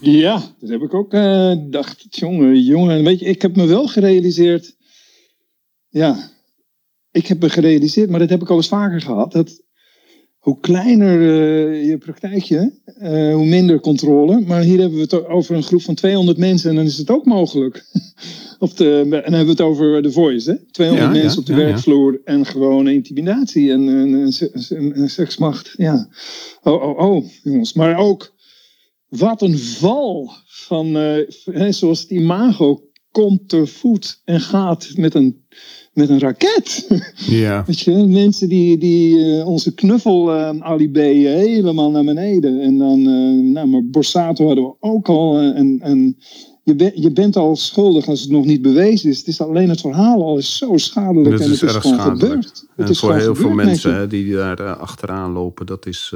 Ja, dat heb ik ook uh, dacht. Jongen, jongen, weet je, ik heb me wel gerealiseerd. Ja, ik heb me gerealiseerd, maar dat heb ik al eens vaker gehad. Dat hoe kleiner uh, je praktijkje, uh, hoe minder controle. Maar hier hebben we het over een groep van 200 mensen en dan is het ook mogelijk. op de, en dan hebben we het over de voice, hè? 200 ja, mensen ja, op de ja, werkvloer en gewoon intimidatie en, en, en, en seksmacht. Ja. Oh, oh, oh, jongens. Maar ook, wat een val van, uh, zoals het imago komt te voet en gaat met een met een raket. Ja. Weet je, mensen die, die uh, onze knuffel uh, alibi helemaal naar beneden. En dan, uh, nou, maar Borsato hadden we ook al. en, en je, ben, je bent al schuldig als het nog niet bewezen is. Het is alleen het verhaal al is zo schadelijk. Dat en is het is erg gewoon schadelijk. gebeurd. En Het is voor heel veel mensen hè, die daar achteraan lopen, dat is,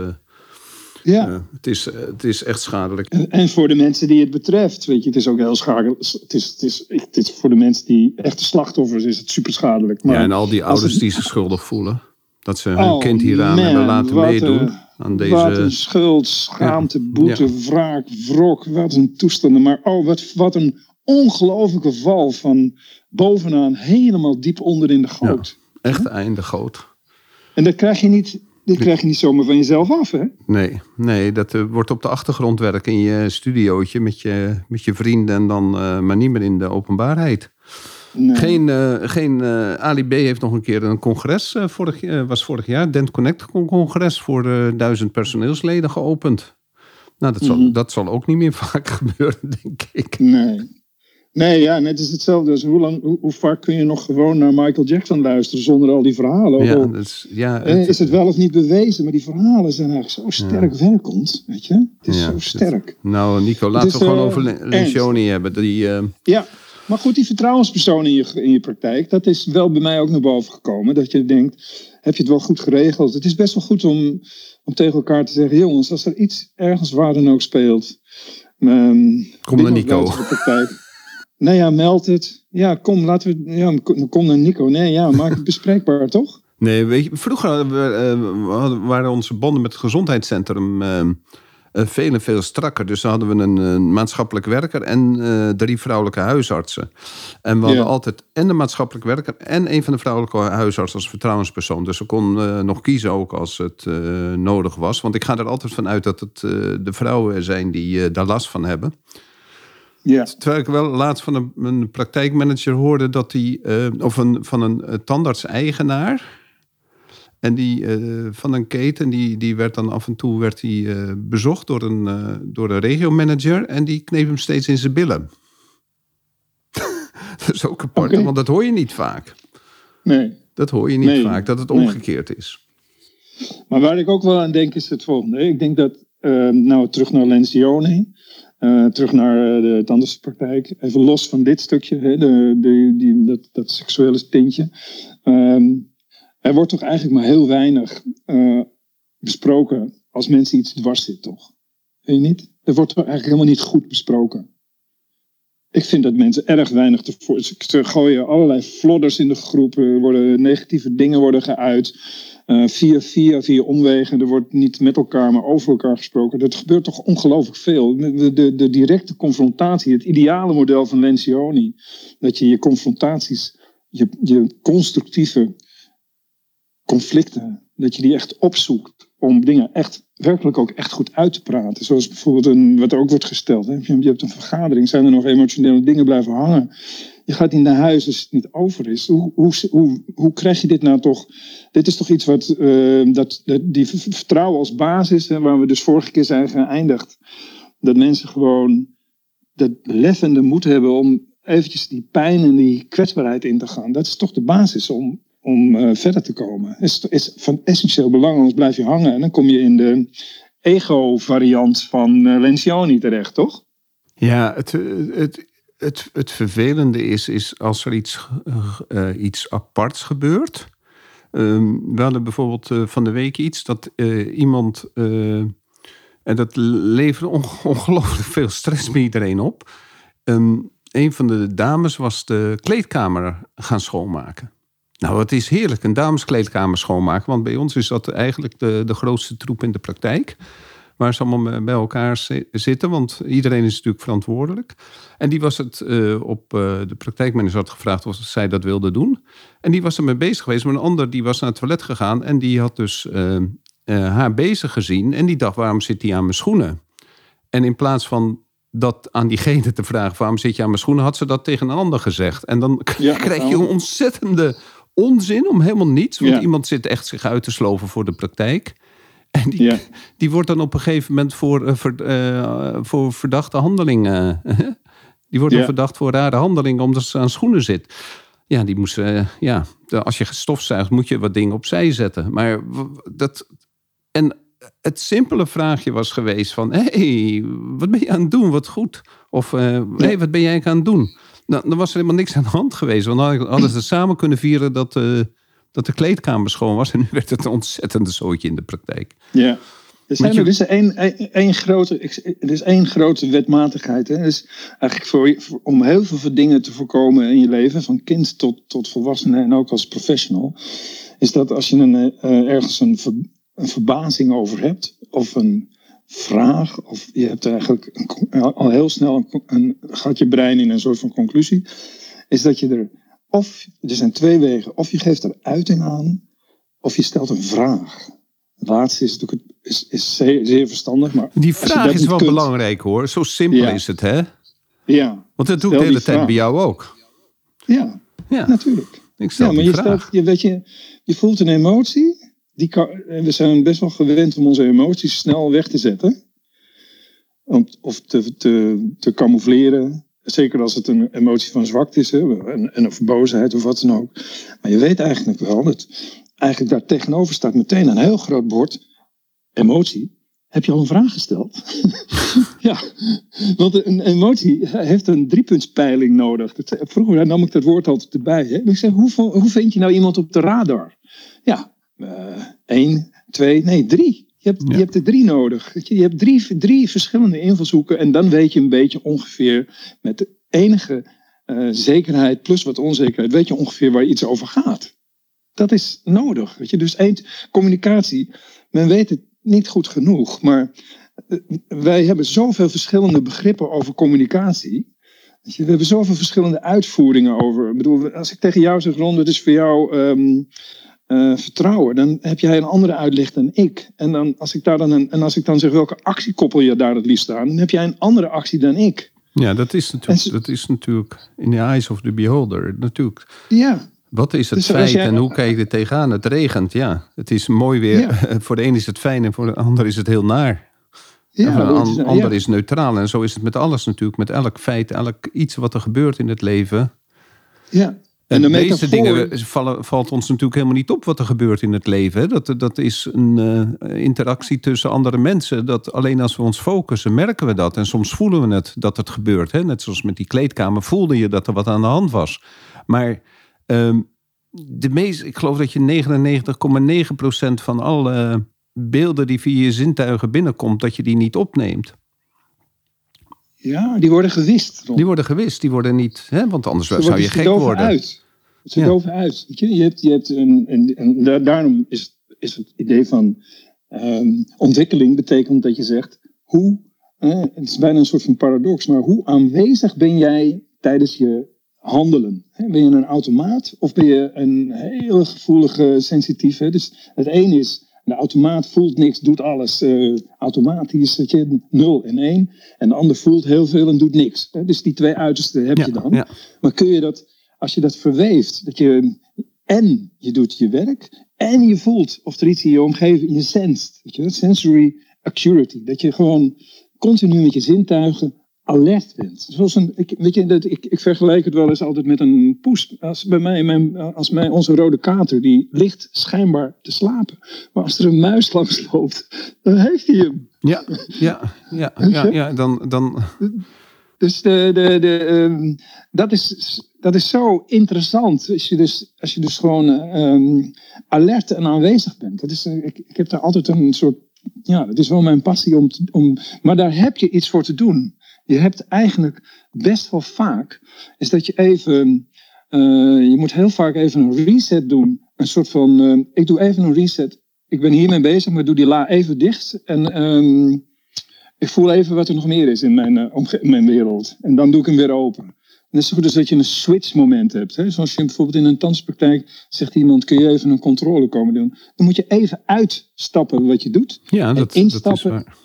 Ja. uh, het, is, het is echt schadelijk. En, en voor de mensen die het betreft, weet je, het is ook heel schadelijk. Het is, het is, het is voor de mensen die echte slachtoffers is het super schadelijk. Maar ja, en al die ouders het- die zich schuldig voelen. Dat ze hun Oh, kind hieraan man, hebben laten wat meedoen. een- aan Wat deze... een schuld, schaamte, boete, Ja. wraak, wrok. Wat een toestanden. Maar oh, wat, wat een ongelofelijke val van bovenaan helemaal diep onder in de goot. Echt einde goot. En dat krijg je niet, dat krijg je niet zomaar van jezelf af, hè? Nee, nee, dat eh, wordt op de achtergrond werken in je studiootje met je, met je vrienden en dan eh, maar niet meer in de openbaarheid. Nee. Geen, eh, geen Ali B heeft nog een keer een congres, vorig, was vorig jaar, Dent Connect congres voor duizend personeelsleden geopend. Nou, dat zal, Mhm. dat zal ook niet meer vaak gebeuren, denk ik. Nee. Nee, ja, net is hetzelfde. Dus hoe, lang, hoe, hoe vaak kun je nog gewoon naar Michael Jackson luisteren zonder al die verhalen? Ja, dat is, ja, eh, het- is het wel of niet bewezen, maar die verhalen zijn eigenlijk zo sterk werkend, weet je? Het is Ja, zo het- sterk. nou, Nico, laten we gewoon eh, over. Lencioni hebben. Die, eh, Ja, maar goed, die vertrouwenspersoon in je, in je praktijk, dat is wel bij mij ook naar boven gekomen. Dat je denkt, heb je het wel goed geregeld? Het is best wel goed om, om tegen elkaar te zeggen, jongens, als er iets ergens waar dan ook speelt. ehm, Kom naar Nico. buiten de praktijk. Nee, ja, meld het. Ja, kom, laten we. Ja, kom naar Nico. Nee, ja, maak het bespreekbaar, toch? Nee, weet je, vroeger hadden we, eh, hadden- waren onze banden met het gezondheidscentrum eh, eh, veel en veel strakker. Dus dan hadden we een, een maatschappelijk werker en eh, drie vrouwelijke huisartsen. En we hadden Ja. altijd en de maatschappelijk werker en een van de vrouwelijke huisartsen als vertrouwenspersoon. Dus we konden nog kiezen ook als het nodig was. Want ik ga er altijd van uit dat het de vrouwen zijn die daar last van hebben. Ja. Terwijl ik wel laatst van een, een praktijkmanager hoorde dat die, eh, of een, van een eh, tandarts-eigenaar. En die eh, van een keten, die, die werd dan af en toe werd die, bezocht door een, door een regiomanager. En die kneep hem steeds in zijn billen. dat is ook apart, want dat hoor je niet vaak. Nee. Dat hoor je niet Nee, vaak, dat het nee. omgekeerd is. Maar waar ik ook wel aan denk is het volgende. Ik denk dat, nou terug naar Lencioni, eh, terug naar eh, de tandartspraktijk, even los van dit stukje, hè, de, de, die, dat, dat seksuele tintje. Ehm, er wordt toch eigenlijk maar heel weinig eh, besproken als mensen iets dwars zit, toch? Weet je niet? Er wordt eigenlijk helemaal niet goed besproken. Ik vind dat mensen erg weinig te voor. Ze gooien allerlei flodders in de groep. Worden negatieve dingen worden geuit. Eh, via, via, via omwegen. Er wordt niet met elkaar, maar over elkaar gesproken. Dat gebeurt toch ongelooflijk veel. De, de, de directe confrontatie, het ideale model van Lencioni. Dat je je confrontaties, je, je constructieve conflicten, dat je die echt opzoekt om dingen echt werkelijk ook echt goed uit te praten. Zoals bijvoorbeeld een, wat er ook wordt gesteld. Hè? Je hebt een vergadering, zijn er nog emotionele dingen blijven hangen? Je gaat niet naar huis als het niet over is. Hoe, hoe, hoe, hoe krijg je dit nou toch? Dit is toch iets wat uh, dat, die vertrouwen als basis, waar we dus vorige keer zijn geëindigd. Dat mensen gewoon dat lef en de moed hebben om eventjes die pijn en die kwetsbaarheid in te gaan. Dat is toch de basis om, om uh, verder te komen. Is, is van essentieel belang, anders blijf je hangen. En dan kom je in de ego-variant van uh, Lencioni terecht, toch? Ja, het, het, het, het vervelende is, is als er iets, uh, iets aparts gebeurt. Um, we hadden bijvoorbeeld uh, van de week iets dat iemand. en dat leverde on ongelooflijk veel stress bij iedereen op. Um, een van de dames was de kleedkamer gaan schoonmaken. Nou, het is heerlijk, een dameskleedkamer schoonmaken. Want bij ons is dat eigenlijk de, de grootste troep in de praktijk waar ze allemaal bij elkaar zitten. Want iedereen is natuurlijk verantwoordelijk. En die was het uh, op uh, de praktijkmanager had gevraagd of zij dat wilde doen. En die was ermee bezig geweest. Maar een ander die was naar het toilet gegaan en die had dus uh, haar bezig gezien. En die dacht, waarom zit hij aan mijn schoenen? En in plaats van dat aan diegene te vragen, waarom zit je aan mijn schoenen, had ze dat tegen een ander gezegd. En dan ja, krijg je een ontzettende onzin om helemaal niets. Want ja. iemand zit echt zich uit te sloven voor de praktijk. En die, ja. die wordt dan op een gegeven moment voor, ver, uh, voor verdachte handelingen. die wordt dan verdacht voor rare handelingen omdat ze aan schoenen zit. Ja, die moest, ja, als je stofzuigt moet je wat dingen opzij zetten. Maar dat. En het simpele vraagje was geweest van... hé, hey, wat ben je aan het doen? Wat goed. Of, hé, ja. hey, wat ben jij aan het doen? Nou, dan was er helemaal niks aan de hand geweest. Want dan hadden ze samen kunnen vieren dat dat de kleedkamer schoon was. En nu werd het een ontzettende zootje in de praktijk. Ja. Er, zijn, er, is één, één, grote, er is één grote wetmatigheid. Hè. Dus eigenlijk voor, voor, om heel veel dingen te voorkomen in je leven, van kind tot, tot volwassene en ook als professional, is dat als je een, uh, ergens een, ver, een verbazing over hebt, of een vraag, of je hebt eigenlijk een, al heel snel een, een, gaat je brein in een soort van conclusie, is dat je er of, er zijn twee wegen. Of je geeft er uiting aan, of je stelt een vraag. Het laatste is natuurlijk is, is zeer, zeer verstandig. Maar Die vraag is wel kunt, belangrijk hoor. Zo simpel ja. is het, hè? Ja. Want dat doe ik de hele tijd bij jou ook. Ja, ja. natuurlijk. Ik stel ja, maar je, vraag. stelt, je, weet je, je voelt een emotie. Die kan, we zijn best wel gewend om onze emoties snel weg te zetten. Om, of te, te, te camoufleren. Zeker als het een emotie van zwakte is, hè, en, of boosheid of wat dan ook. Maar je weet eigenlijk wel dat eigenlijk daar tegenover staat meteen een heel groot bord emotie. Heb je al een vraag gesteld? ja, want een emotie heeft een driepuntspeiling nodig. Vroeger nam ik dat woord altijd erbij. Hè? Ik zeg, hoe, hoe vind je nou iemand op de radar? Ja, uh, één, twee, nee, drie. Je hebt, ja. je hebt er drie nodig. Je hebt drie, drie verschillende invalshoeken. En dan weet je een beetje ongeveer met de enige uh, zekerheid plus wat onzekerheid, weet je ongeveer waar iets over gaat. Dat is nodig. Weet je? Dus één, communicatie, men weet het niet goed genoeg. Maar uh, wij hebben zoveel verschillende begrippen over communicatie. Weet je? We hebben zoveel verschillende uitvoeringen over. Ik bedoel, als ik tegen jou zeg, Ron, het is voor jou. Um, uh, vertrouwen, dan heb jij een andere uitleg dan ik. En, dan, als ik daar dan een, en als ik dan zeg welke actie koppel je daar het liefst aan, dan heb jij een andere actie dan ik. Ja, dat is natuurlijk, ze, dat is natuurlijk in the eyes of the beholder. Natuurlijk. Ja. Wat is het dus feit jij, en hoe kijk je er tegenaan? Het regent, ja. Het is mooi weer. Ja. voor de een is het fijn en voor de ander is het heel naar. Ja, voor de an, ander ja. is neutraal. En zo is het met alles natuurlijk. Met elk feit, elk iets wat er gebeurt in het leven. Ja. En de meeste dingen vallen, valt ons natuurlijk helemaal niet op wat er gebeurt in het leven. Dat, dat is een uh, interactie tussen andere mensen. Dat alleen als we ons focussen, merken we dat. En soms voelen we het dat het gebeurt. Hè? Net zoals met die kleedkamer voelde je dat er wat aan de hand was. Maar um, de meeste, ik geloof dat je 99,9% van alle beelden die via je zintuigen binnenkomt, dat je die niet opneemt. Ja, die worden gewist. Die worden gewist, die worden niet, hè? want anders Ze zou je gek worden. Uit. Het ja. doven uit. Je, hebt, je hebt een, een, en daarom is, is het idee van um, ontwikkeling betekent dat je zegt, hoe, eh, het is bijna een soort van paradox, maar hoe aanwezig ben jij tijdens je handelen? Ben je een automaat of ben je een hele gevoelige, sensitieve? Dus het een is De automaat voelt niks, doet alles uh, automatisch, dat je 0 en 1. En de ander voelt heel veel en doet niks. Dus die twee uitersten heb je dan. Maar kun je dat, als je dat verweeft, dat je en je doet je werk en je voelt of er iets in je omgeving, je senst, weet je, sensory acuity. Dat je gewoon continu met je zintuigen alert bent. Zoals een, ik, weet je, dat, ik, ik vergelijk het wel eens altijd met een poes. Als, bij mij, mijn, als mij, onze rode kater, die ligt schijnbaar te slapen. Maar als er een muis langs loopt, dan heeft hij hem. Ja, ja, ja, ja, ja dan... dan... Dus de, de, de, um, dat, is, dat is zo interessant. Als je dus, als je dus gewoon um, alert en aanwezig bent. Dat is, ik, ik heb daar altijd een soort ja, dat is wel mijn passie om, om. Maar daar heb je iets voor te doen. Je hebt eigenlijk best wel vaak. Is dat je even. Uh, je moet heel vaak even een reset doen. Een soort van. Uh, ik doe even een reset. Ik ben hiermee bezig, maar doe die la even dicht. En um, ik voel even wat er nog meer is in mijn, uh, in mijn wereld. En dan doe ik hem weer open. En het is goed dus dat je een switch moment hebt. Hè? Zoals je bijvoorbeeld in een tandspraktijk zegt iemand, kun je even een controle komen doen. Dan moet je even uitstappen wat je doet. Ja, dat, instappen, dat is waar.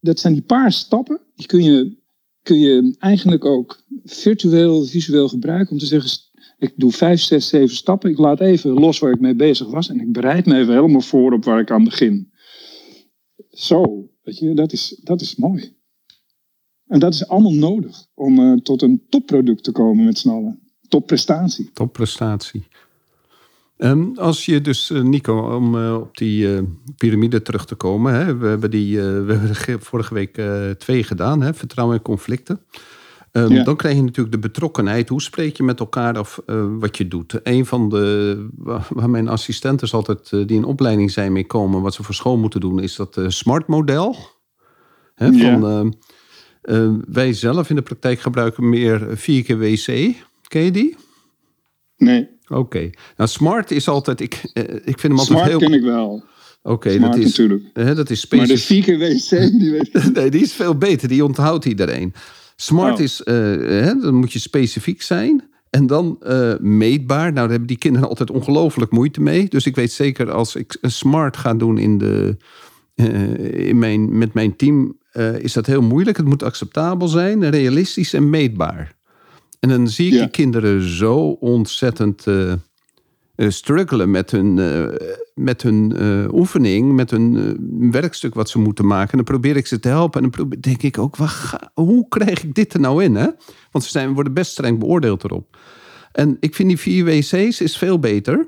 Dat zijn die paar stappen, die kun je, kun je eigenlijk ook virtueel, visueel gebruiken om te zeggen, ik doe vijf, zes, zeven stappen. Ik laat even los waar ik mee bezig was en ik bereid me even helemaal voor op waar ik aan begin. Zo, weet je, dat is, dat is mooi. En dat is allemaal nodig om uh, tot een topproduct te komen met z'n allen. Topprestatie. Topprestatie. Um, als je dus, uh, Nico, om uh, op die uh, piramide terug te komen. Hè, we hebben die we hebben vorige week twee gedaan, hè, vertrouwen en conflicten. Um, ja. Dan krijg je natuurlijk de betrokkenheid. Hoe spreek je met elkaar af wat je doet? Een van de, waar mijn assistenten altijd, die in opleiding zijn mee komen, wat ze voor school moeten doen, is dat smart model. Hè, van, ja. Uh, wij zelf in de praktijk gebruiken meer 4 keer WC. Ken je die? Nee. Oké. Okay. Nou, smart is altijd. Ik, uh, ik vind hem altijd smart heel. ken ik wel. Oké, okay, dat is natuurlijk. Hè, dat is specifiek. Maar de 4 keer WC, die weet nee, die is veel beter. Die onthoudt iedereen. Smart oh. is. Uh, hè, dan moet je specifiek zijn. En dan uh, meetbaar. Nou, daar hebben die kinderen altijd ongelooflijk moeite mee. Dus ik weet zeker als ik een smart ga doen in de, uh, in mijn, met mijn team is dat heel moeilijk. Het moet acceptabel zijn, realistisch en meetbaar. En dan zie ik ja. die kinderen zo ontzettend uh, struggelen met hun, met hun oefening, met hun werkstuk wat ze moeten maken. En dan probeer ik ze te helpen. En dan denk ik ook, ga, hoe krijg ik dit er nou in? Hè? Want ze zijn, worden best streng beoordeeld erop. En ik vind die vier WC's is veel beter.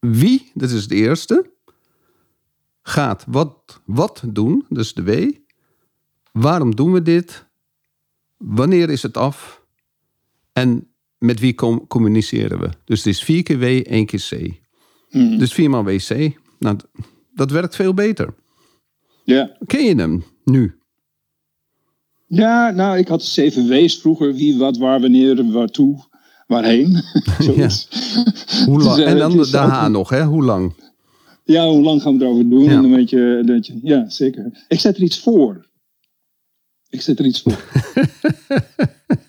Wie, dat is het eerste, gaat wat, wat doen, dus de W. Waarom doen we dit? Wanneer is het af? En met wie communiceren we? Dus het is vier keer W, één keer C. Mm. Dus viermaal WC. Nou, dat werkt veel beter. Ja. Ken je hem nu? Ja, nou, ik had zeven W's vroeger. Wie, wat, waar, wanneer, waartoe, waarheen. ja. Hoe lang? Dus, en dan de H nog, hè? Hoe lang? Ja, hoe lang gaan we erover doen? Ja. En dan weet je, dat je, ja, zeker. Ik zet er iets voor. Ik zet er iets voor.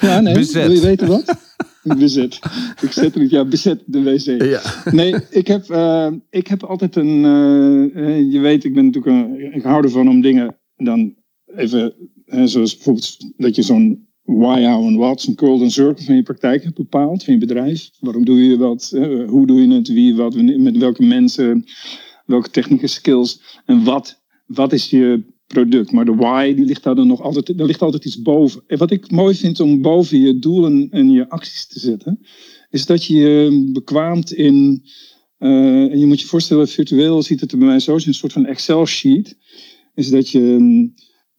ja, nee. Bezet. Wil je weten wat? bezet. Ik zet er iets, ja, bezet de wc. Ja. Nee, ik heb, uh, ik heb altijd een, uh, je weet, ik ben natuurlijk een, ik hou ervan om dingen dan even, zoals bijvoorbeeld dat je zo'n why, how en what, een golden circle van je praktijk hebt bepaald, van je bedrijf. Waarom doe je dat? hoe doe je het? Wie, wat, met welke mensen, welke technische skills en wat, wat is je product. Maar de why, die ligt daar dan nog altijd, daar ligt altijd iets boven. En wat ik mooi vind om boven je doelen en je acties te zetten, is dat je je bekwaamt in, en je moet je voorstellen, virtueel ziet het er bij mij zo, een soort van Excel-sheet, is dat je,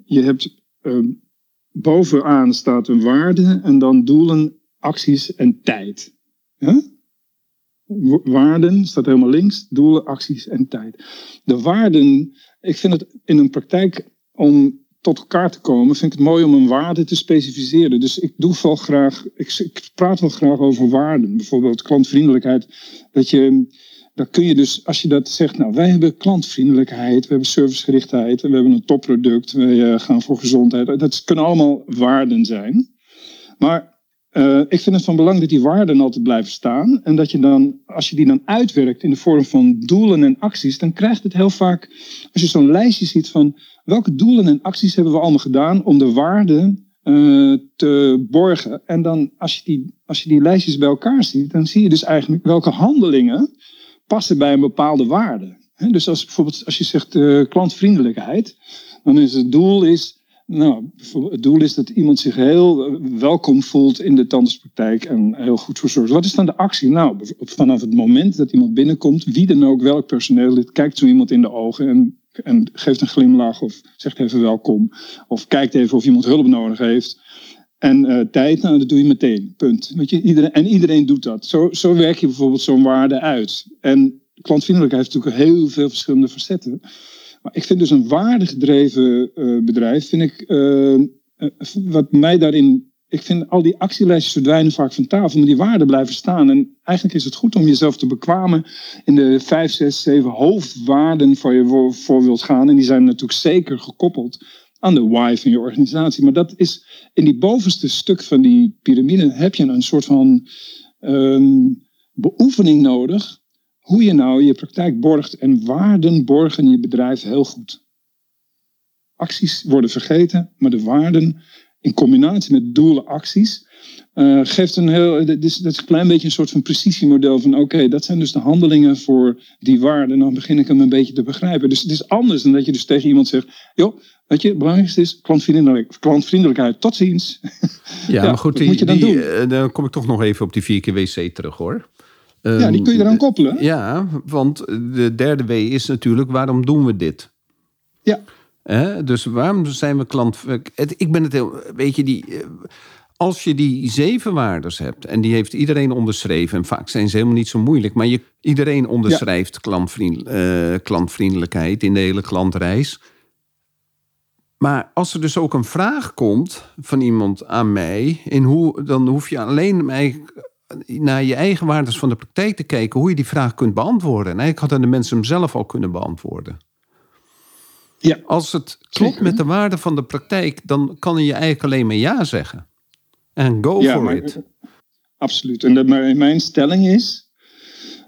je hebt, uh, bovenaan staat een waarde en dan doelen, acties en tijd. Waarden staat helemaal links, doelen, acties en tijd. De waarden, ik vind het in een praktijk om tot elkaar te komen, vind ik het mooi om een waarde te specificeren. Dus ik doe wel graag, ik, ik praat wel graag over waarden. Bijvoorbeeld klantvriendelijkheid. Dat je, dan kun je dus, als je dat zegt, nou wij hebben klantvriendelijkheid, we hebben servicegerichtheid, we hebben een topproduct, we gaan voor gezondheid. Dat kunnen allemaal waarden zijn. Maar Uh, ik vind het van belang dat die waarden altijd blijven staan. En dat je dan, als je die dan uitwerkt in de vorm van doelen en acties, dan krijgt het heel vaak, als je zo'n lijstje ziet van welke doelen en acties hebben we allemaal gedaan om de waarden uh, te borgen. En dan, als je, die, als je die lijstjes bij elkaar ziet, dan zie je dus eigenlijk welke handelingen passen bij een bepaalde waarde. Dus als bijvoorbeeld, als je zegt uh, klantvriendelijkheid, dan is het doel is nou, het doel is dat iemand zich heel eh, welkom voelt in de tandartspraktijk en heel goed verzorgd. Wat is dan de actie? Nou, vanaf het moment dat iemand binnenkomt, wie dan ook, welk personeel, kijkt zo iemand in de ogen en, en geeft een glimlach of zegt even welkom. Of kijkt even of iemand hulp nodig heeft. En uh, tijd, nou, dat doe je meteen. Punt. Weet je, iedereen, en iedereen doet dat. Zo, zo werk je bijvoorbeeld zo'n waarde uit. En klantvriendelijkheid heeft natuurlijk heel veel verschillende facetten. Maar ik vind dus een waardegedreven uh, bedrijf, vind ik, uh, wat mij daarin, ik vind al die actielijstjes verdwijnen vaak van tafel, maar die waarden blijven staan. En eigenlijk is het goed om jezelf te bekwamen in de vijf, zes, zeven hoofdwaarden waar je voor wilt gaan. En die zijn natuurlijk zeker gekoppeld aan de why van je organisatie. Maar dat is in die bovenste stuk van die piramide heb je een soort van um, beoefening nodig hoe je nou je praktijk borgt en waarden borgen je bedrijf heel goed. Acties worden vergeten, maar de waarden in combinatie met doelen, acties, uh, geeft een heel, dat is, dat is een klein beetje een soort van precisiemodel van oké, dat zijn dus de handelingen voor die waarden. En dan begin ik hem een beetje te begrijpen. Dus het is anders dan dat je dus tegen iemand zegt, joh, weet je, het belangrijkste is klantvriendelijk, klantvriendelijkheid. Tot ziens. Ja, maar goed, die, moet je dan, die, doen? Uh, dan kom ik toch nog even op die vier keer wc terug hoor ja, die kun je eraan koppelen. Ja, want de derde W is natuurlijk, waarom doen we dit? Ja. dus waarom zijn we klant... Ik ben het heel... Weet je, die, eh, als je die zeven waardes hebt... en die heeft iedereen onderschreven... en vaak zijn ze helemaal niet zo moeilijk... maar je, iedereen onderschrijft klantvriend, uh, klantvriendelijkheid in de hele klantreis... Maar als er dus ook een vraag komt van iemand aan mij, in hoe, dan hoef je alleen mij naar je eigen waardes van de praktijk te kijken, hoe je die vraag kunt beantwoorden. En eigenlijk hadden de mensen hem zelf al kunnen beantwoorden. Ja, Als het klopt met de waarde van de praktijk, dan kan je eigenlijk alleen maar ja zeggen. En go for it. Absoluut. En dat, maar mijn stelling is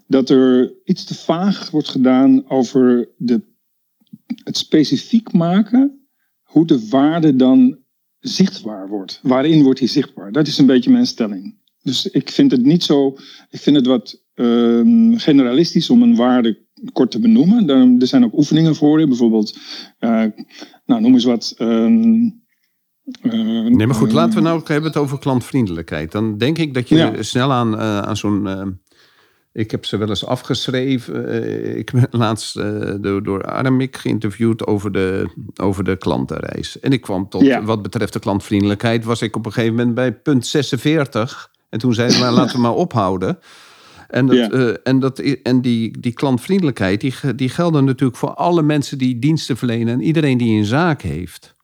dat er iets te vaag wordt gedaan over de, het specifiek maken hoe de waarde dan zichtbaar wordt. Waarin wordt die zichtbaar? Dat is een beetje mijn stelling. Dus ik vind het niet zo. Ik vind het wat uh, generalistisch om een waarde kort te benoemen. Er, zijn ook oefeningen voor. Bijvoorbeeld, uh, nou, noem eens wat. Uh, nee, maar goed, laten we nou hebben het over klantvriendelijkheid. Dan denk ik dat je snel aan, aan zo'n. ik heb ze wel eens afgeschreven. ik ben laatst door, door Aramik geïnterviewd over de, over de klantenreis. En ik kwam tot, wat betreft de klantvriendelijkheid, was ik op een gegeven moment bij punt 46. En toen zeiden we, maar laten we maar ophouden. En, dat, uh, en, dat, en die, die klantvriendelijkheid, die, die gelden natuurlijk voor alle mensen die diensten verlenen en iedereen die een zaak heeft.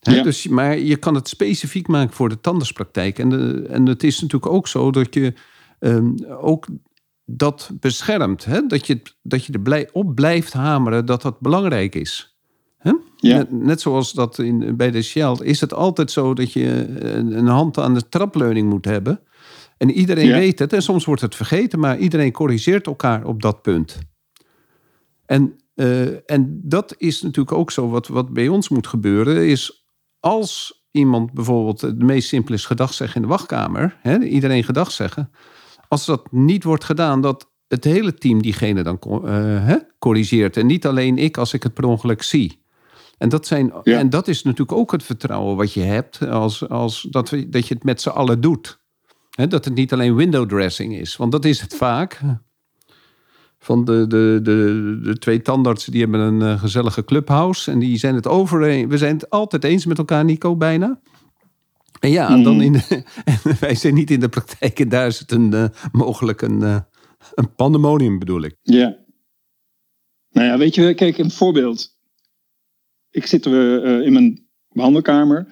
ja. dus, maar je kan het specifiek maken voor de tandartspraktijk. En, de, en het is natuurlijk ook zo dat je um, ook dat beschermt. Hè? Dat, je, dat je er blij, op blijft hameren dat dat belangrijk is. Ja. Net, net, zoals dat in, bij de Shell is het altijd zo dat je een, een hand aan de trapleuning moet hebben. En iedereen weet het. En soms wordt het vergeten, maar iedereen corrigeert elkaar op dat punt. En, uh, en dat is natuurlijk ook zo wat, wat bij ons moet gebeuren. Is als iemand bijvoorbeeld de meest simpele is gedag zeggen in de wachtkamer. Hè, iedereen gedag zeggen. Als dat niet wordt gedaan, dat het hele team diegene dan uh, hè, corrigeert. En niet alleen ik als ik het per ongeluk zie. En dat, zijn, ja. en dat is natuurlijk ook het vertrouwen wat je hebt als, als dat, we, dat je het met z'n allen doet dat het niet alleen window dressing is. Want dat is het vaak. Van de, de, de, de twee tandartsen die hebben een uh, gezellige clubhouse. En die zijn het over. We zijn het altijd eens met elkaar, Nico, bijna. En ja, mm. dan in de, wij zijn niet in de praktijk. En daar is het een, uh, mogelijk een, uh, een pandemonium, bedoel ik. Ja. Nou ja, weet je, kijk, een voorbeeld. Ik zit in mijn behandelkamer.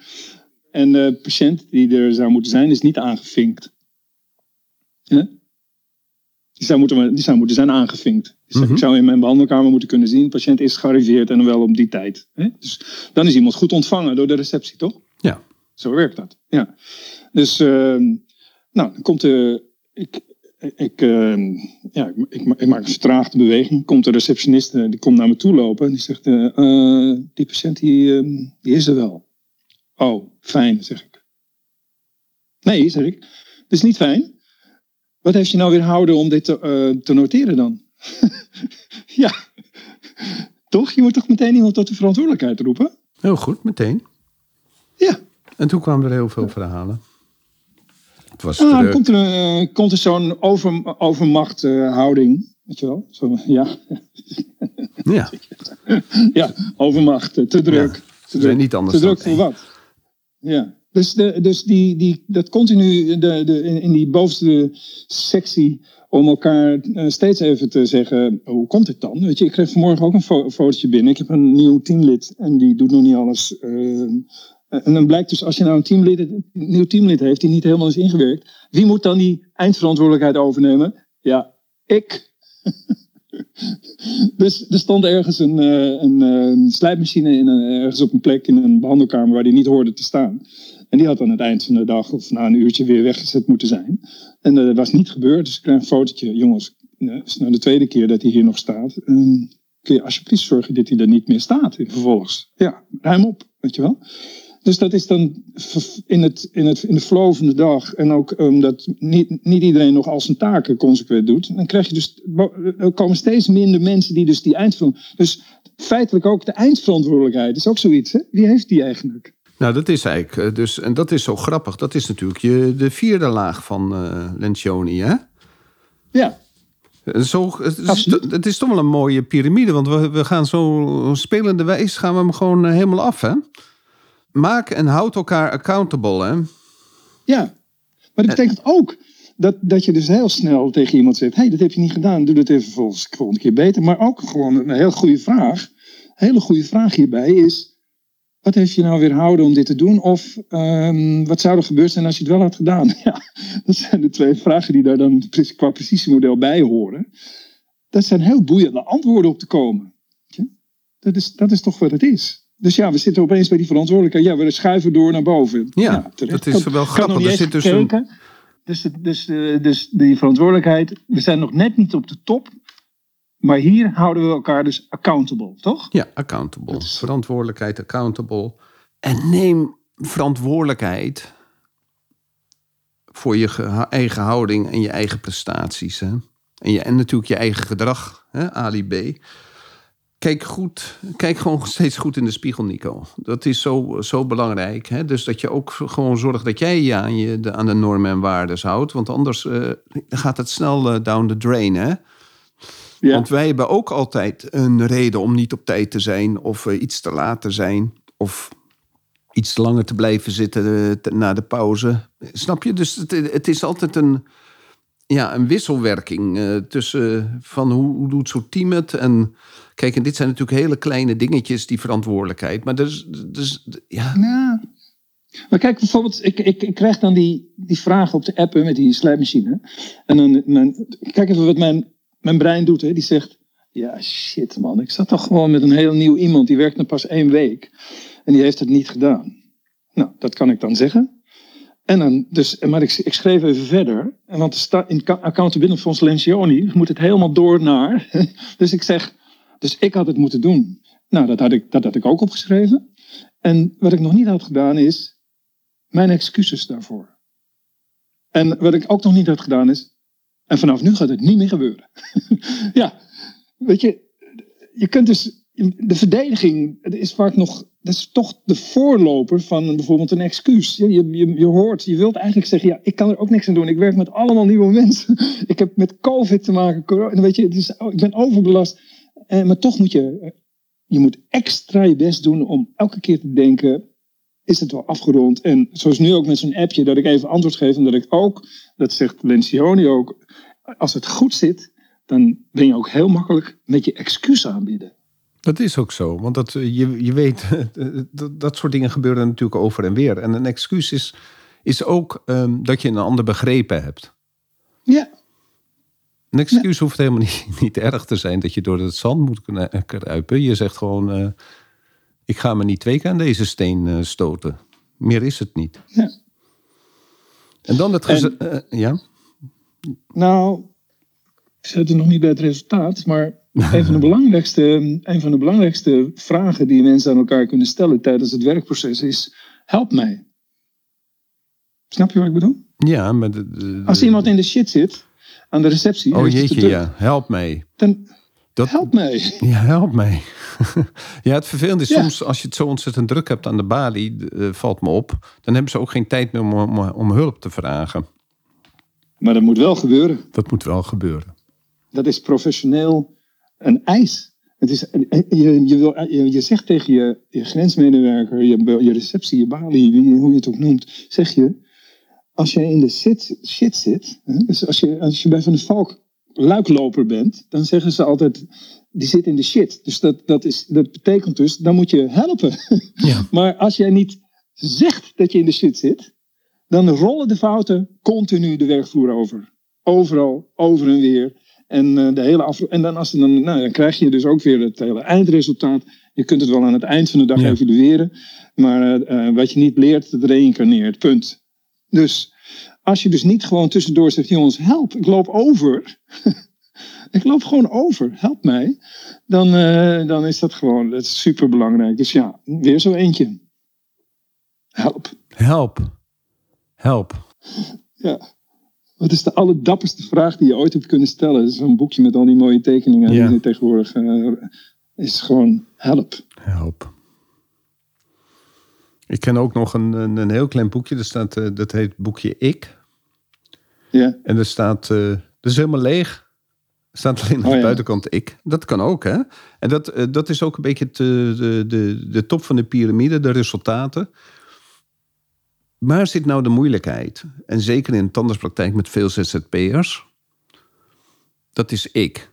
En de patiënt die er zou moeten zijn, is niet aangevinkt. Die, zou moeten, die zou moeten zijn aangevinkt. Dus Ik zou in mijn behandelkamer moeten kunnen zien, de patiënt is gearriveerd en wel op die tijd. Hè? Dus dan is iemand goed ontvangen door de receptie, toch? Ja. Zo werkt dat. Ja. Dus, uh, Nou, dan komt de. Ik, ik, uh, ja, ik, ik, ik, maak een vertraagde beweging. Komt de receptioniste, die komt naar me toe lopen. En die zegt, uh, die patiënt die, ehm, die is er wel. Oh, fijn, zeg ik. Nee, zeg ik. Dat is niet fijn. Wat heeft je nou weer houden om dit te, te noteren dan? ja, toch? Je moet toch meteen iemand tot de verantwoordelijkheid roepen? Heel goed, meteen. Ja. En toen kwamen er heel veel verhalen. Het was ah, dan komt er, uh, komt er zo'n over, overmachthouding. Weet je wel? Zo, ja. ja. ja, overmacht. Te druk. Ja, te druk. niet anders te druk voor wat? Ja. Dus, de, dus die, die, dat continu de, de, in, die bovenste sectie om elkaar uh, steeds even te zeggen, hoe komt het dan? Weet je, ik kreeg vanmorgen ook een fo fotootje binnen. Ik heb een nieuw teamlid en die doet nog niet alles. Uh, en dan blijkt dus, als je nou een, teamlid, een nieuw teamlid heeft die niet helemaal is ingewerkt, wie moet dan die eindverantwoordelijkheid overnemen? Ja, ik. dus er stond ergens een, een, een slijpmachine in ergens op een plek in een behandelkamer waar die niet hoorde te staan. En die had aan het eind van de dag of na een uurtje weer weggezet moeten zijn. En dat was niet gebeurd. Dus ik kreeg een fotootje. Jongens, het is nou de tweede keer dat hij hier nog staat. Um, kun je alsjeblieft zorgen dat hij er niet meer staat vervolgens. Ja, ruim op, weet je wel. Dus dat is dan in, het, in, het, in de flow van de dag. En ook omdat um, niet, niet iedereen nog al zijn taken consequent doet. Dan krijg je dus, er komen steeds minder mensen die dus die eindverantwoordelijkheid. Dus feitelijk ook de eindverantwoordelijkheid is ook zoiets. Hè? Wie heeft die eigenlijk? Nou, dat is eigenlijk eh, dus, en dat is zo grappig. Dat is natuurlijk je, de vierde laag van uh, Lencioni, hè? Ja. Zo, het, is, het is toch wel een mooie piramide, want we, we gaan zo spelende wijs gaan we hem gewoon eh, helemaal af, hè? Maak en houd elkaar accountable, hè? Ja, maar dat betekent ook dat, dat je dus heel snel tegen iemand zegt: hé, hey, dat heb je niet gedaan, doe dat even volgens de volgende keer beter. Maar ook gewoon een heel goede vraag. Een hele goede vraag hierbij is wat heeft je nou weerhouden om dit te doen? Of um, wat zou er gebeurd zijn als je het wel had gedaan? Ja, dat zijn de twee vragen die daar dan qua precisiemodel bij horen. Dat zijn heel boeiende antwoorden op te komen. Dat is, dat is toch wat het is. Dus ja, we zitten opeens bij die verantwoordelijkheid. Ja, we schuiven door naar boven. Ja, ja dat is wel grappig. Er zit dus, een... dus, dus, uh, dus die verantwoordelijkheid, we zijn nog net niet op de top. Maar hier houden we elkaar dus accountable, toch? Ja, accountable. Verantwoordelijkheid, accountable. En neem verantwoordelijkheid voor je eigen houding en je eigen prestaties. Hè? En, je, en natuurlijk je eigen gedrag, hè? Ali B. Kijk, goed, kijk gewoon steeds goed in de spiegel, Nico. Dat is zo, zo belangrijk. Hè? Dus dat je ook gewoon zorgt dat jij je aan, je, de, aan de normen en waarden houdt. Want anders uh, gaat het snel uh, down the drain. Hè? Want wij hebben ook altijd een reden om niet op tijd te zijn of uh, iets te laat te zijn of iets langer te blijven zitten na de pauze. Snap je? Dus het, het is altijd een, ja, een wisselwerking uh, tussen van hoe, hoe doet zo'n team het en kijk, en dit zijn natuurlijk hele kleine dingetjes, die verantwoordelijkheid. Maar dus, dus ja. ja. Maar kijk, bijvoorbeeld, ik, ik, ik krijg dan die, die vraag op de app met die slijpmachine. En dan, dan, kijk even wat mijn mijn brein doet. Hè, die zegt, ja shit man, ik zat toch gewoon met een heel nieuw iemand. Die werkt nog pas één week. En die heeft het niet gedaan. Nou, dat kan ik dan zeggen. En dan, dus, maar ik, ik schreef even verder. Want sta, in Accountability Fonds Lencioni moet het helemaal door naar. dus ik zeg, dus ik had het moeten doen. Nou, dat had, ik, dat had ik ook opgeschreven. En wat ik nog niet had gedaan is mijn excuses daarvoor. En wat ik ook nog niet had gedaan is en vanaf nu gaat het niet meer gebeuren. ja, weet je, je kunt dus. De verdediging is vaak nog. Dat is toch de voorloper van bijvoorbeeld een excuus. Je, je, je hoort, je wilt eigenlijk zeggen: ja, ik kan er ook niks aan doen. Ik werk met allemaal nieuwe mensen. ik heb met COVID te maken. Corona, weet je, is, ik ben overbelast. Eh, maar toch moet je. Je moet extra je best doen om elke keer te denken: is het wel afgerond? En zoals nu ook met zo'n appje, dat ik even antwoord geef. En dat ik ook, dat zegt Lencioni ook, als het goed zit, dan ben je ook heel makkelijk met je excuus aanbieden. Dat is ook zo, want dat, je, je weet, dat, dat soort dingen gebeuren natuurlijk over en weer. En een excuus is, is ook um, dat je een ander begrepen hebt. Ja. Een excuus hoeft helemaal niet, niet erg te zijn dat je door het zand moet kruipen. Je zegt gewoon, uh, ik ga me niet twee keer aan deze steen uh, stoten. Meer is het niet. Ja. En dan het eh, ja? Nou, ik zit er nog niet bij het resultaat, maar een van, de belangrijkste, een van de belangrijkste vragen die mensen aan elkaar kunnen stellen tijdens het werkproces is: help mij. Snap je wat ik bedoel? Ja, maar de, de- de- Als iemand in de shit zit aan de receptie, Oh te jeetje, ja. Help mij. dan Dat, help mij. Ja, help mij. ja, het vervelende is Ja. soms als je het zo ontzettend druk hebt aan de balie, eh, valt me op. Dan hebben ze ook geen tijd meer om, om, om hulp te vragen. Maar dat moet wel gebeuren. Dat moet wel gebeuren. Dat is professioneel een eis. Het is, je, je, wil, je, je zegt tegen je, je grensmedewerker, je, je receptie, je balie, wie, hoe je het ook noemt, zeg je, als je in de shit, shit zit, hè, dus als je, als je bij Van de Valk luikloper bent, dan zeggen ze altijd, die zit in de shit. Dus dat, dat, is, dat betekent dus, dan moet je helpen. Ja. maar als jij niet zegt dat je in de shit zit, dan rollen de fouten continu de werkvloer over. Overal, over en weer. En, eh, de hele af... en dan, als, dan, nou, dan krijg je dus ook weer het hele eindresultaat. Je kunt het wel aan het eind van de dag Ja. evalueren. Maar eh, eh, wat je niet leert, dat reïncarneert. Punt. Dus als je dus niet gewoon tussendoor zegt: jongens, help, ik loop over. ik loop gewoon over, help mij. Dan, dan is dat gewoon dat is super belangrijk. Dus ja, weer zo eentje. Help. Help. Help. Ja. Wat is de allerdapperste vraag die je ooit hebt kunnen stellen? Zo'n boekje met al die mooie tekeningen Ja. die tegenwoordig eh, is gewoon help. Help. Ik ken ook nog een, een, een heel klein boekje. Dat, staat, eh, dat heet boekje Ik. Ja, En er staat, eh dat is helemaal leeg. Er staat alleen aan Oh de ja. buitenkant ik. Dat kan ook, hè? En dat, dat is ook een beetje de, de, de top van de piramide, de resultaten. Waar zit nou de moeilijkheid? En zeker in de tandartspraktijk met veel ZZP'ers. Dat is ik.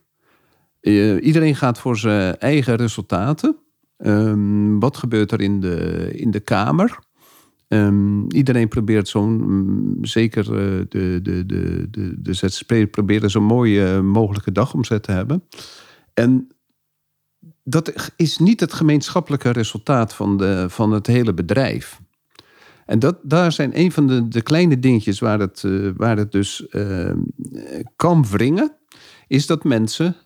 Eh, iedereen gaat voor zijn eigen resultaten. Ehm, wat gebeurt er in de, in de kamer? Ehm, iedereen probeert zo'n, mm, zeker eh, de, de, de, de, de ZZP'er proberen zo'n mooie eh, mogelijke dagomzet te hebben. En dat is niet het gemeenschappelijke resultaat van, de, van het hele bedrijf. En dat, daar zijn een van de, de kleine dingetjes waar het, eh, waar het dus eh, kan wringen, is dat mensen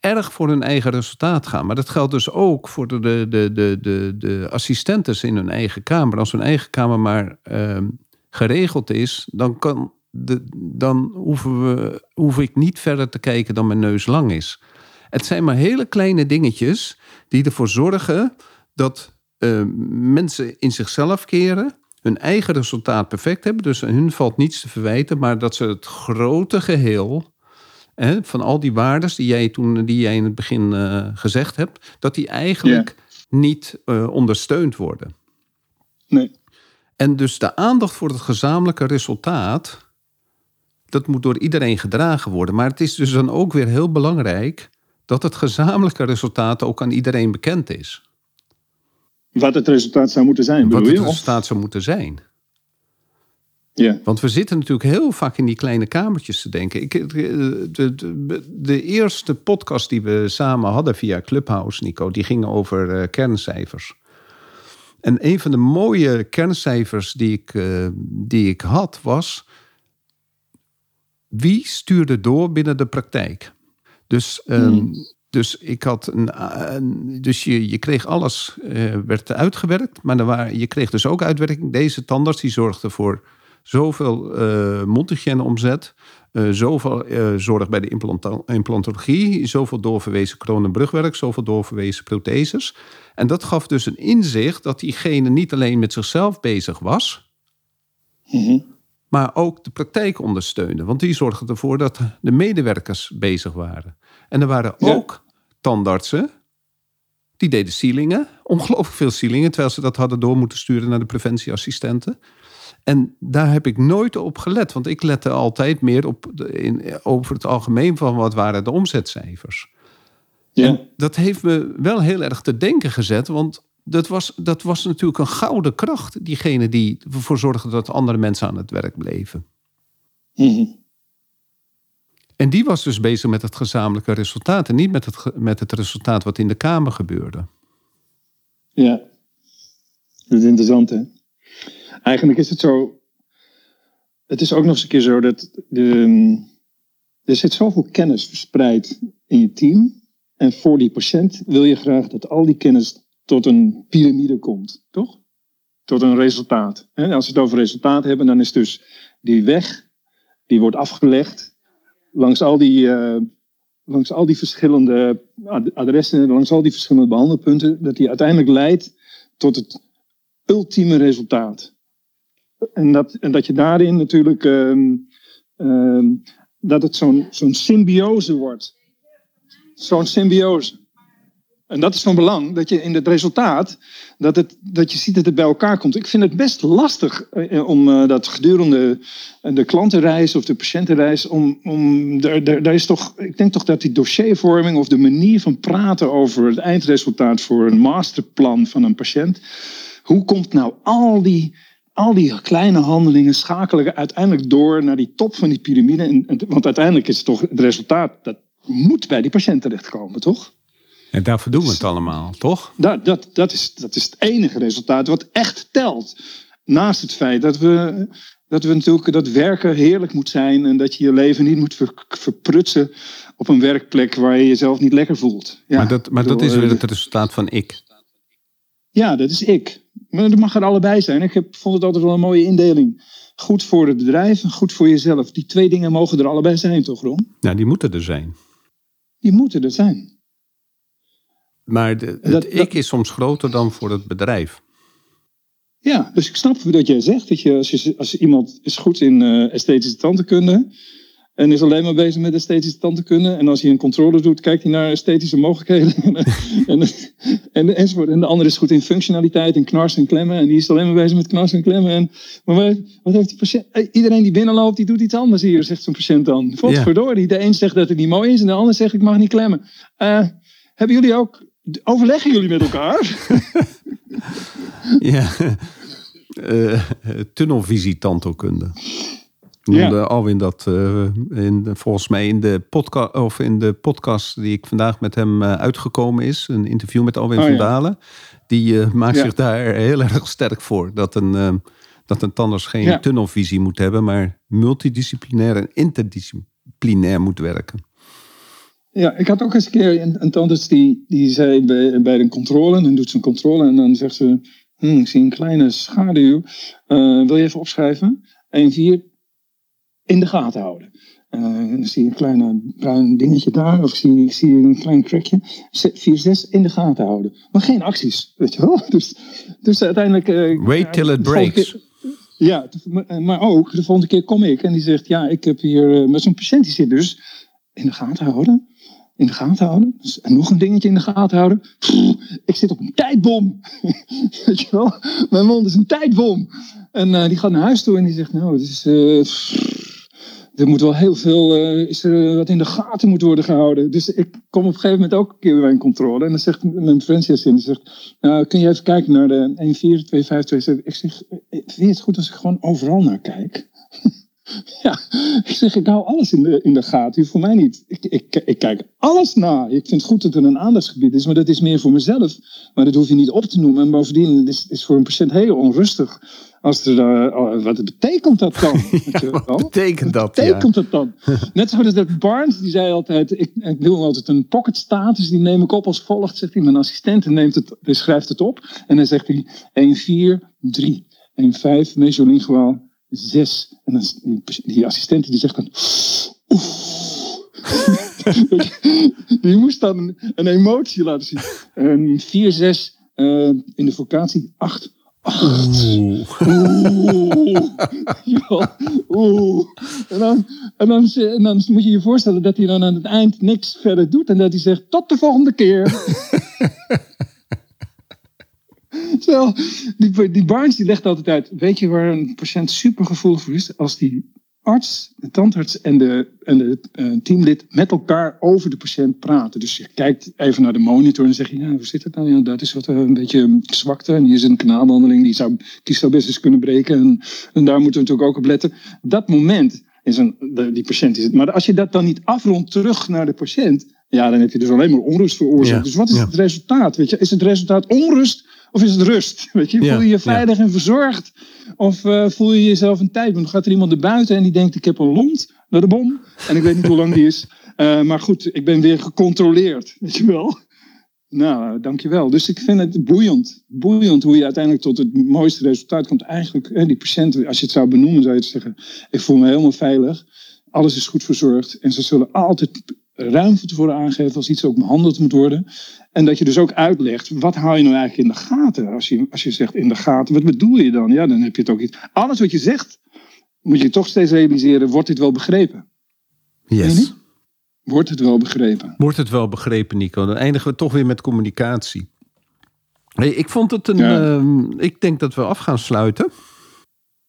erg voor hun eigen resultaat gaan. Maar dat geldt dus ook voor de, de, de, de, de, assistentes in hun eigen kamer. Als hun eigen kamer maar ehm, geregeld is, dan, kan de, dan hoeven we, hoef ik niet verder te kijken dan mijn neus lang is. Het zijn maar hele kleine dingetjes die ervoor zorgen dat eh, mensen in zichzelf keren, hun eigen resultaat perfect hebben. Dus aan hun valt niets te verwijten, maar dat ze het grote geheel hè, van al die waardes die jij toen die jij in het begin eh, gezegd hebt, dat die eigenlijk niet eh, ondersteund worden. nee. En dus de aandacht voor het gezamenlijke resultaat, dat moet door iedereen gedragen worden. Maar het is dus dan ook weer heel belangrijk dat het gezamenlijke resultaat ook aan iedereen bekend is. Wat het resultaat zou moeten zijn, Wat het resultaat zou moeten zijn. Ja, Want we zitten natuurlijk heel vaak in die kleine kamertjes te denken. Ik, eh, de, de, de eerste podcast die we samen hadden via Clubhouse, Nico, die ging over eh, kerncijfers. En een van de mooie kerncijfers die ik, eh, die ik had was... wie stuurde door binnen de praktijk? Dus, ehm, dus ik had een, een- dus je, je kreeg alles eh, werd uitgewerkt, maar er waren, je kreeg dus ook uitwerking. Deze tandarts die zorgde voor zoveel eh mondhygiëne omzet, eh, zoveel eh, zorg bij de implantologie, zoveel doorverwezen kroon- en brugwerk, zoveel doorverwezen protheses. En dat gaf dus een inzicht dat diegene niet alleen met zichzelf bezig was, Mhm. maar ook de praktijk ondersteunde. Want die zorgde ervoor dat de medewerkers bezig waren. En er waren Ja. ook tandartsen die deden sealingen, ongelooflijk veel sealingen, terwijl ze dat hadden door moeten sturen naar de preventieassistenten. En daar heb ik nooit op gelet, want ik lette altijd meer op de, in, over het algemeen van wat waren de omzetcijfers. ja. Dat heeft me wel heel erg te denken gezet, want dat was, dat was natuurlijk een gouden kracht, diegene die ervoor zorgde dat andere mensen aan het werk bleven. Mhm. En die was dus bezig met het gezamenlijke resultaat en niet met het, met het resultaat wat in de Kamer gebeurde. Ja, dat is interessant hè. Eigenlijk is het zo, het is ook nog eens een keer zo dat de, er zit zoveel kennis verspreid in je team. En voor die patiënt wil je graag dat al die kennis tot een piramide komt, toch? Tot een resultaat. En als we het over resultaat hebben, dan is dus die weg, die wordt afgelegd langs al die, uh, langs al die verschillende adressen, langs al die verschillende behandelpunten, dat die uiteindelijk leidt tot het ultieme resultaat. En dat, en dat je daarin natuurlijk, um, um, dat het zo'n zo'n symbiose wordt. Zo'n symbiose. En dat is van belang, dat je in het resultaat, dat, het, dat je ziet dat het bij elkaar komt. Ik vind het best lastig eh, om uh, dat gedurende de klantenreis of de patiëntenreis, om, om daar, daar, is toch, ik denk toch dat die dossiervorming of de manier van praten over het eindresultaat voor een masterplan van een patiënt, hoe komt nou al die, al die kleine handelingen schakelen uiteindelijk door naar die top van die piramide? Want uiteindelijk is het toch het resultaat, dat moet bij die patiënt terechtkomen, toch? En daarvoor doen we het allemaal, toch? Dat, dat, dat, is, dat is het enige resultaat wat echt telt. Naast het feit dat we, dat we natuurlijk dat werken heerlijk moet zijn en dat je je leven niet moet verprutsen op een werkplek waar je jezelf niet lekker voelt. Ja, maar dat, maar dat is weer het resultaat van ik. Ja, dat is ik. Maar dat mag er allebei zijn. Ik heb, vond het altijd wel een mooie indeling. Goed voor het bedrijf en goed voor jezelf. Die twee dingen mogen er allebei zijn, toch, Ron? Nou, die moeten er zijn. Die moeten er zijn. Maar de, het dat, ik is soms groter dan voor het bedrijf. Ja, dus ik snap dat jij zegt dat je als, je, als iemand is goed in uh, esthetische tandheelkunde en is alleen maar bezig met esthetische tandheelkunde en als hij een controle doet, kijkt hij naar esthetische mogelijkheden en, en, enzovoort. En de andere is goed in functionaliteit en knarsen en klemmen en die is alleen maar bezig met knarsen en klemmen. En, maar wat, wat heeft die patiënt? Eh, iedereen die binnenloopt, die doet iets anders hier, zegt zo'n patiënt dan. Godverdorie, de een zegt dat het niet mooi is en de ander zegt ik mag niet klemmen. Uh, hebben jullie ook Overleggen jullie met elkaar? ja, uh. Ja. Alwin dat uh, in, volgens mij in de, podcast, of in de podcast die ik vandaag met hem uh, uitgekomen is. Een interview met Alwin oh, van Dalen. Die uh, maakt zich daar heel erg sterk voor. Dat een, dat een tandarts geen tunnelvisie moet hebben. Maar multidisciplinair en interdisciplinair moet werken. Ja, ik had ook eens een keer een, een tandarts die, die zei bij, bij een controle, dan doet ze een controle en dan zegt ze, hm, ik zie een kleine schaduw, uh, wil je even opschrijven? 1, 4, in de gaten houden. Uh, dan zie je een kleine bruin dingetje daar, of zie, ik zie een klein crackje. 4, 6, in de gaten houden. Maar geen acties, weet je wel? Dus, dus uiteindelijk... Uh, Wait till it breaks. ja, maar ook, de volgende keer kom ik en die zegt, ja, ik heb hier met zo'n patiënt die zit dus in de gaten houden in de gaten houden. Dus, en nog een dingetje in de gaten houden. ik zit op een tijdbom. Weet je wel? Mijn mond is een tijdbom. En uh, die gaat naar huis toe en die zegt, nou, het is... Uh, er moet wel heel veel, uh, is er wat in de gaten moet worden gehouden. Dus ik kom op een gegeven moment ook een keer bij een controle. En dan zegt mijn in, zegt, nou, kun je even kijken naar de 14252. Ik zeg, vind je het goed als ik gewoon overal naar kijk? Ja, ik zeg, ik hou alles in de, in de gaten. Voor mij niet. Ik, ik, ik kijk alles na. Ik vind het goed dat er een aandachtsgebied is, maar dat is meer voor mezelf. Maar dat hoef je niet op te noemen. En bovendien is het voor een patiënt heel onrustig. Als er, uh, wat betekent dat dan? Ja, wat betekent dat? Wat betekent dat dan? Net zoals dat Barnes, die zei altijd, ik, ik wil altijd een pocket status, die neem ik op als volgt, zegt hij. Mijn assistent neemt het, schrijft het op. En dan zegt hij 1, 4, 3, 1, 5, mesolinguaal, zes. En dan, die, die assistent die zegt dan. die moest dan een emotie laten zien. En vier, zes uh, in de vocatie, acht. Acht. Oeh. Oeh. En, dan, en, dan, en dan moet je je voorstellen dat hij dan aan het eind niks verder doet. En dat hij zegt, tot de volgende keer. Terwijl, die, die Barnes die legt altijd uit, weet je waar een patiënt super gevoelig voor is? Als die arts, de tandarts en de, en de uh, teamlid met elkaar over de patiënt praten. Dus je kijkt even naar de monitor en zeg je, ja, hoe zit het nou? Ja, dat is wat uh, een beetje zwakte. En hier is een kanaalbehandeling, die zou, die zou best eens kunnen breken. En, en daar moeten we natuurlijk ook op letten. Dat moment is een, de, die patiënt is het. Maar als je dat dan niet afrondt terug naar de patiënt, ja, dan heb je dus alleen maar onrust veroorzaakt. dus wat is het resultaat? Weet je? Is het resultaat onrust of is het rust? Weet je, voel je je veilig en verzorgd? Of eh, voel je jezelf een tijd? Dan gaat er iemand er buiten en die denkt: Ik heb een lont naar de bom. En ik weet niet hoe lang die is. Eh, maar goed, ik ben weer gecontroleerd. Weet je wel? Nou, dankjewel. Dus ik vind het boeiend. Boeiend hoe je uiteindelijk tot het mooiste resultaat komt. Eigenlijk, hè, die patiënten, als je het zou benoemen, zou je het zeggen: Ik voel me helemaal veilig. Alles is goed verzorgd. En ze zullen altijd ruim van tevoren aangeven als iets ook behandeld moet worden. En dat je dus ook uitlegt, wat hou je nou eigenlijk in de gaten? Als je, als je zegt in de gaten, wat bedoel je dan? Ja, dan heb je het ook iets. Alles wat je zegt, moet je toch steeds realiseren, wordt dit wel begrepen? Yes. Wordt het wel begrepen? Wordt het wel begrepen, Nico? Dan eindigen we toch weer met communicatie. Hey, ik vond het een. Ja. ehm, ik denk dat we af gaan sluiten.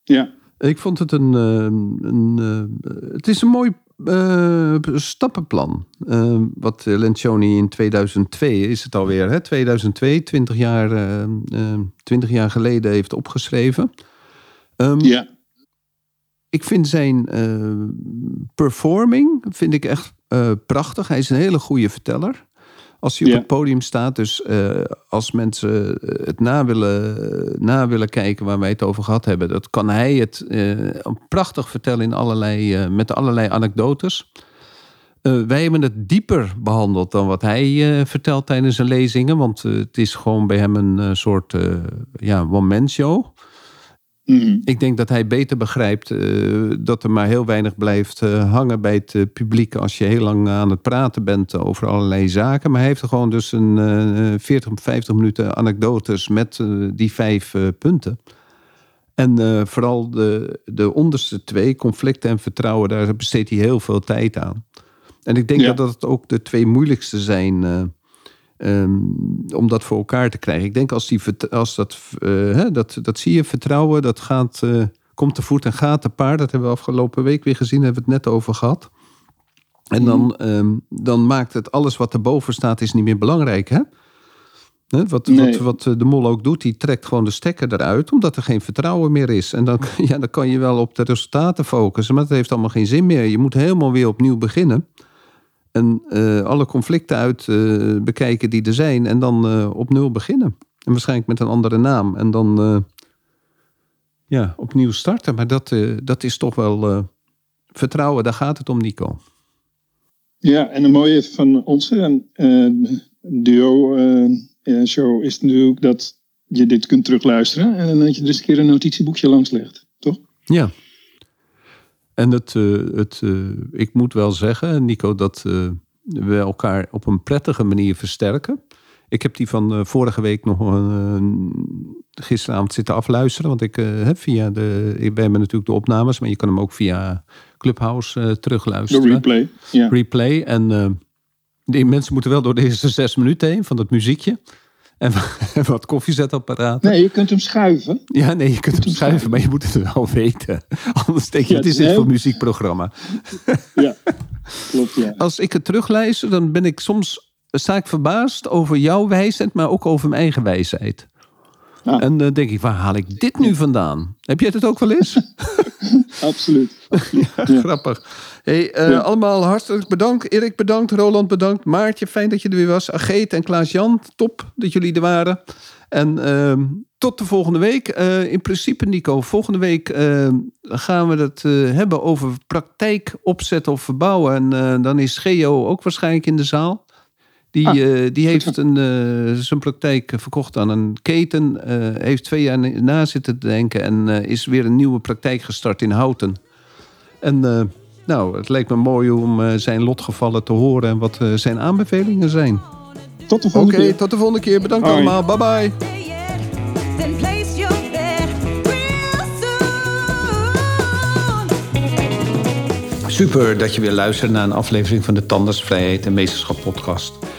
Ja, Ik vond het een. ehm, een eh, het is een mooi eh, stappenplan. Eh, wat Lencioni in 2002 is het alweer, hè? 2002, 20 jaar, eh, eh, 20 jaar geleden heeft opgeschreven. Ehm, ja, ik vind zijn performing vind ik echt prachtig. Hij is een hele goede verteller. Als hij op Ja. het podium staat. Dus eh, als mensen het na willen, na willen kijken waar wij het over gehad hebben. Dat kan hij het eh, prachtig vertellen in allerlei, eh, met allerlei anekdotes. Eh, wij hebben het dieper behandeld dan wat hij eh, vertelt tijdens zijn lezingen. Want eh, het is gewoon bij hem een eh, soort eh, ja, one-man Mhm. Ik denk dat hij beter begrijpt eh, dat er maar heel weinig blijft eh, hangen bij het eh, publiek als je heel lang aan het praten bent over allerlei zaken. Maar hij heeft er gewoon dus een eh 40, 50 minuten anekdotes met die vijf punten. En vooral de, de onderste twee, conflicten en vertrouwen, daar besteedt hij heel veel tijd aan. En ik denk Ja. dat dat ook de twee moeilijkste zijn eh, ehm, om dat voor elkaar te krijgen. Ik denk als, die, als dat, eh, hè, dat, dat zie je, vertrouwen, dat gaat, eh, komt te voet en gaat te paard. Dat hebben we afgelopen week weer gezien, hebben we het net over gehad. En dan, ehm, dan maakt het alles wat erboven staat, is niet meer belangrijk. Hè? Hè, Wat, Nee. wat, wat eh, de mol ook doet, die trekt gewoon de stekker eruit, omdat er geen vertrouwen meer is. En dan, ja, dan kan je wel op de resultaten focussen, maar dat heeft allemaal geen zin meer. Je moet helemaal weer opnieuw beginnen. En eh, alle conflicten uit eh, bekijken die er zijn. En dan eh, op nul beginnen. En waarschijnlijk met een andere naam. En dan ja, opnieuw starten. Maar dat, dat is toch wel vertrouwen. Daar gaat het om, Nico. ja, en een mooie van onze duo-show is natuurlijk dat je dit kunt terugluisteren. En dat je dus een keer een notitieboekje langs legt, toch? Ja. En het, eh, het, eh, ik moet wel zeggen, Nico, dat eh, we elkaar op een prettige manier versterken. Ik heb die van vorige week nog gisteravond zitten afluisteren. Want ik heb via de. Ik ben natuurlijk de opnames, maar je kan hem ook via Clubhouse De terugluisteren. replay. Ja. Replay. En die mensen moeten wel door de eerste zes minuten heen van dat muziekje. En, wat koffiezetapparaten. Nee, je kunt hem schuiven. Ja, nee, je kunt hem schuiven, maar je moet het wel weten. Anders denk je, Ja, wat is het is dit voor muziekprogramma? Ja, klopt, ja. Als ik het terugluister, dan ben ik soms... sta ik verbaasd over jouw wijsheid, maar ook over mijn eigen wijsheid. En dan denk ik, waar haal ik dit nu vandaan? Heb jij het ook wel eens? Absoluut. Grappig. Hey, eh. Allemaal hartelijk bedankt. Erik bedankt, Roland bedankt. Maartje, fijn dat je er weer was. Ageet en Klaas-Jan, top dat jullie er waren. En ehm, tot de volgende week. Eh, in principe, Nico, volgende week eh, gaan we het eh, hebben over praktijk opzetten of verbouwen. En eh, dan is Geo ook waarschijnlijk in de zaal. Die, Ah, eh, die heeft een, eh, zijn praktijk verkocht aan een keten. eh, heeft twee jaar na zitten denken. En eh, is weer een nieuwe praktijk gestart in Houten. En eh, nou, het leek me mooi om eh, zijn lotgevallen te horen en wat eh, zijn aanbevelingen zijn. Tot de Oké, volgende keer. tot de volgende keer. Bedankt Hoi. allemaal. Bye bye. Super dat je weer luistert naar een aflevering van de Tandersvrijheid en Meesterschap podcast.